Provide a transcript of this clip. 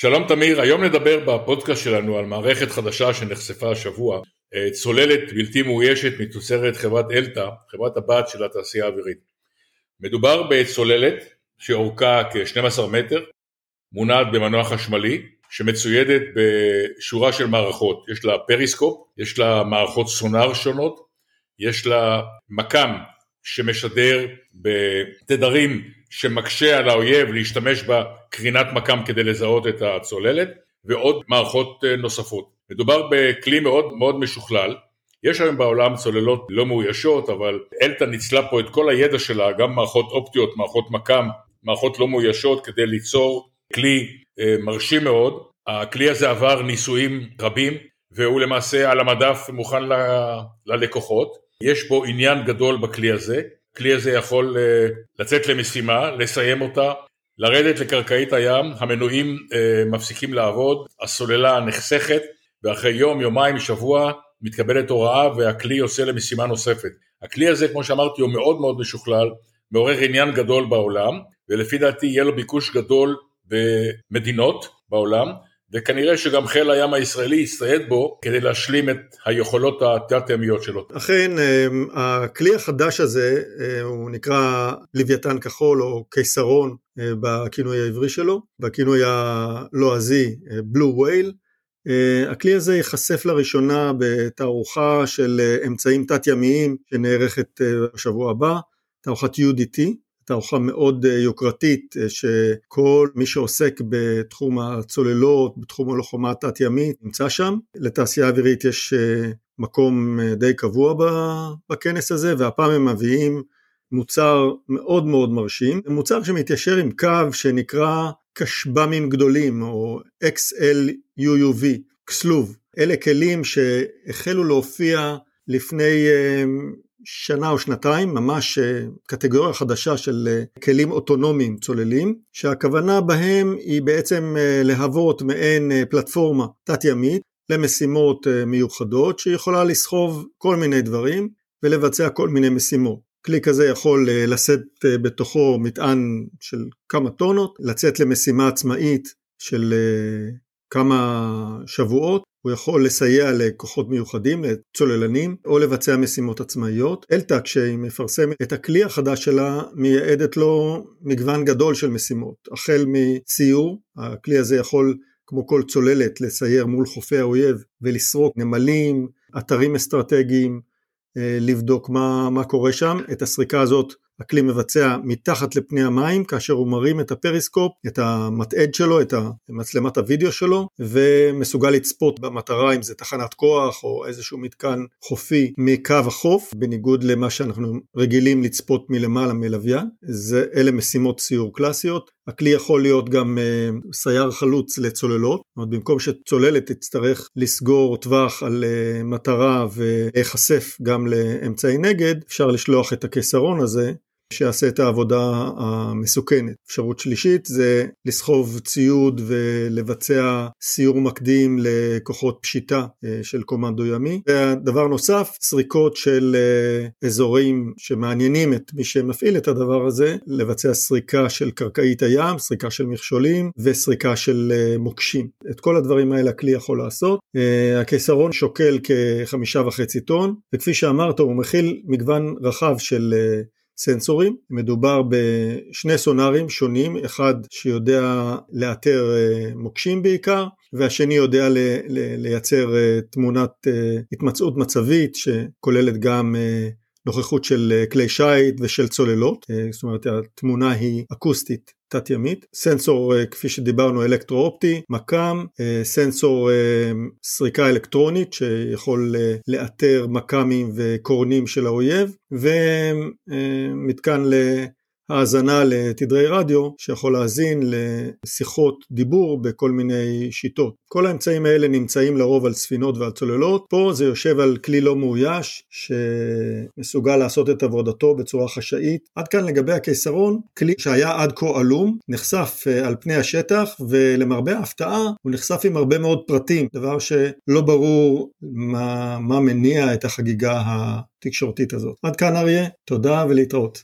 שלום תמיר, היום נדבר בפודקאסט שלנו על מערכת חדשה שנחשפה השבוע, אה, צוללת בלתי מאוישת מתוצרת חברת אלתא, חברת הבת של התעשייה האווירית. מדובר בצוללת שאורכה כ-12 מטר, מונעת במנוע חשמלי, שמצוידת בשורה של מערכות, יש לה פריסקופ, יש לה מערכות סונאר שונות, יש לה מקם שמשדר בתדרים שמקשה על האויב להשתמש בקרינת מקם כדי לזהות את הצוללת ועוד מערכות אה, נוספות. מדובר בכלי מאוד מאוד משוכלל, יש היום בעולם צוללות לא מאוישות אבל אלתא ניצלה פה את כל הידע שלה, גם מערכות אופטיות, מערכות מקם, מערכות לא מאוישות כדי ליצור כלי אה, מרשים מאוד. הכלי הזה עבר ניסויים רבים והוא למעשה על המדף מוכן ל, ללקוחות. יש בו עניין גדול בכלי הזה, הכלי הזה יכול אה, לצאת למשימה, לסיים אותה, לרדת לקרקעית הים, המנועים אה, מפסיקים לעבוד, הסוללה נחסכת ואחרי יום, יומיים, שבוע מתקבלת הוראה והכלי יוצא למשימה נוספת. הכלי הזה כמו שאמרתי הוא מאוד מאוד משוכלל, מעורר עניין גדול בעולם ולפי דעתי יהיה לו ביקוש גדול במדינות בעולם וכנראה שגם חיל הים הישראלי יצטייד בו כדי להשלים את היכולות התת-ימיות שלו. אכן, אמ, הכלי החדש הזה, אה, הוא נקרא לוויתן כחול או קיסרון אה, בכינוי העברי שלו, בכינוי הלועזי בלו וייל. הכלי הזה ייחשף לראשונה בתערוכה של אמצעים תת-ימיים שנערכת אה, בשבוע הבא, תערוכת UDT, תערוכה מאוד אה, יוקרתית אה, שכל מי שעוסק בתחום הצוללות, בתחום הלוחמה התת-ימית נמצא שם. לתעשייה האווירית יש אה, מקום די קבוע בכנס הזה והפעם הם מביאים מוצר מאוד מאוד מרשים, מוצר שמתיישר עם קו שנקרא כשב"מים גדולים או XLUUV, כסלוב. אלה כלים שהחלו להופיע לפני שנה או שנתיים, ממש אה, קטגוריה חדשה של אה, כלים אוטונומיים צוללים, שהכוונה בהם היא בעצם אה, להוות מעין פלטפורמה תת-ימית למשימות מיוחדות שיכולה לסחוב כל מיני דברים ולבצע כל מיני משימות. כלי כזה יכול לשאת בתוכו מטען של כמה טונות, לצאת למשימה עצמאית של כמה שבועות הוא יכול לסייע לכוחות מיוחדים, לצוללנים, או לבצע משימות עצמאיות. אלתא כשהיא מפרסמת את הכלי החדש שלה, מייעדת לו מגוון גדול של משימות. החל מסיור, הכלי הזה יכול כמו כל צוללת לסייר מול חופי האויב ולסרוק נמלים, אתרים אסטרטגיים, אה, לבדוק מה, מה קורה שם. את הסריקה הזאת הכלי מבצע מתחת לפני המים כאשר הוא מרים את הפריסקופ, את המתעד שלו, את מצלמת הוידאו שלו ומסוגל לצפות במטרה אם זה תחנת כוח או איזשהו מתקן חופי מקו החוף בניגוד למה שאנחנו רגילים לצפות מלמעלה מלוויין, זה אלה משימות סיור קלאסיות. הכלי יכול להיות גם uh, סייר חלוץ לצוללות, זאת אומרת במקום שצוללת תצטרך לסגור טווח על uh, מטרה ולהיחשף גם לאמצעי נגד, אפשר לשלוח את הקיסרון הזה שיעשה את העבודה המסוכנת. אפשרות שלישית זה לסחוב ציוד ולבצע סיור מקדים לכוחות פשיטה אה, של קומנדו ימי. ודבר נוסף, סריקות של אה, אזורים שמעניינים את מי שמפעיל את הדבר הזה, לבצע סריקה של קרקעית הים, סריקה של מכשולים וסריקה של אה, מוקשים. את כל הדברים האלה הכלי יכול לעשות. הקיסרון שוקל כחמישה וחצי טון, וכפי שאמרת הוא מכיל מגוון רחב של סנסורים, מדובר בשני סונארים שונים, אחד שיודע לאתר אה, מוקשים בעיקר, והשני יודע לייצר אה, תמונת אה, התמצאות מצבית שכוללת גם נוכחות של כלי שיט ושל צוללות, זאת אומרת התמונה היא אקוסטית תת ימית, סנסור אה, כפי שדיברנו אלקטרו-אופטי, מקם, אה, סנסור אה, סריקה אלקטרונית שיכול לאתר מקמים וקורנים של האויב ומתקן האזנה לתדרי רדיו שיכול להאזין לשיחות דיבור בכל מיני שיטות. כל האמצעים האלה נמצאים לרוב על ספינות ועל צוללות, פה זה יושב על כלי לא מאויש שמסוגל לעשות את עבודתו בצורה חשאית. עד כאן לגבי הקיסרון, כלי שהיה עד כה עלום, נחשף אה, על פני השטח ולמרבה ההפתעה הוא נחשף עם הרבה מאוד פרטים, דבר שלא ברור מה, מה מניע את החגיגה התקשורתית הזאת. עד כאן אריה, תודה ולהתראות.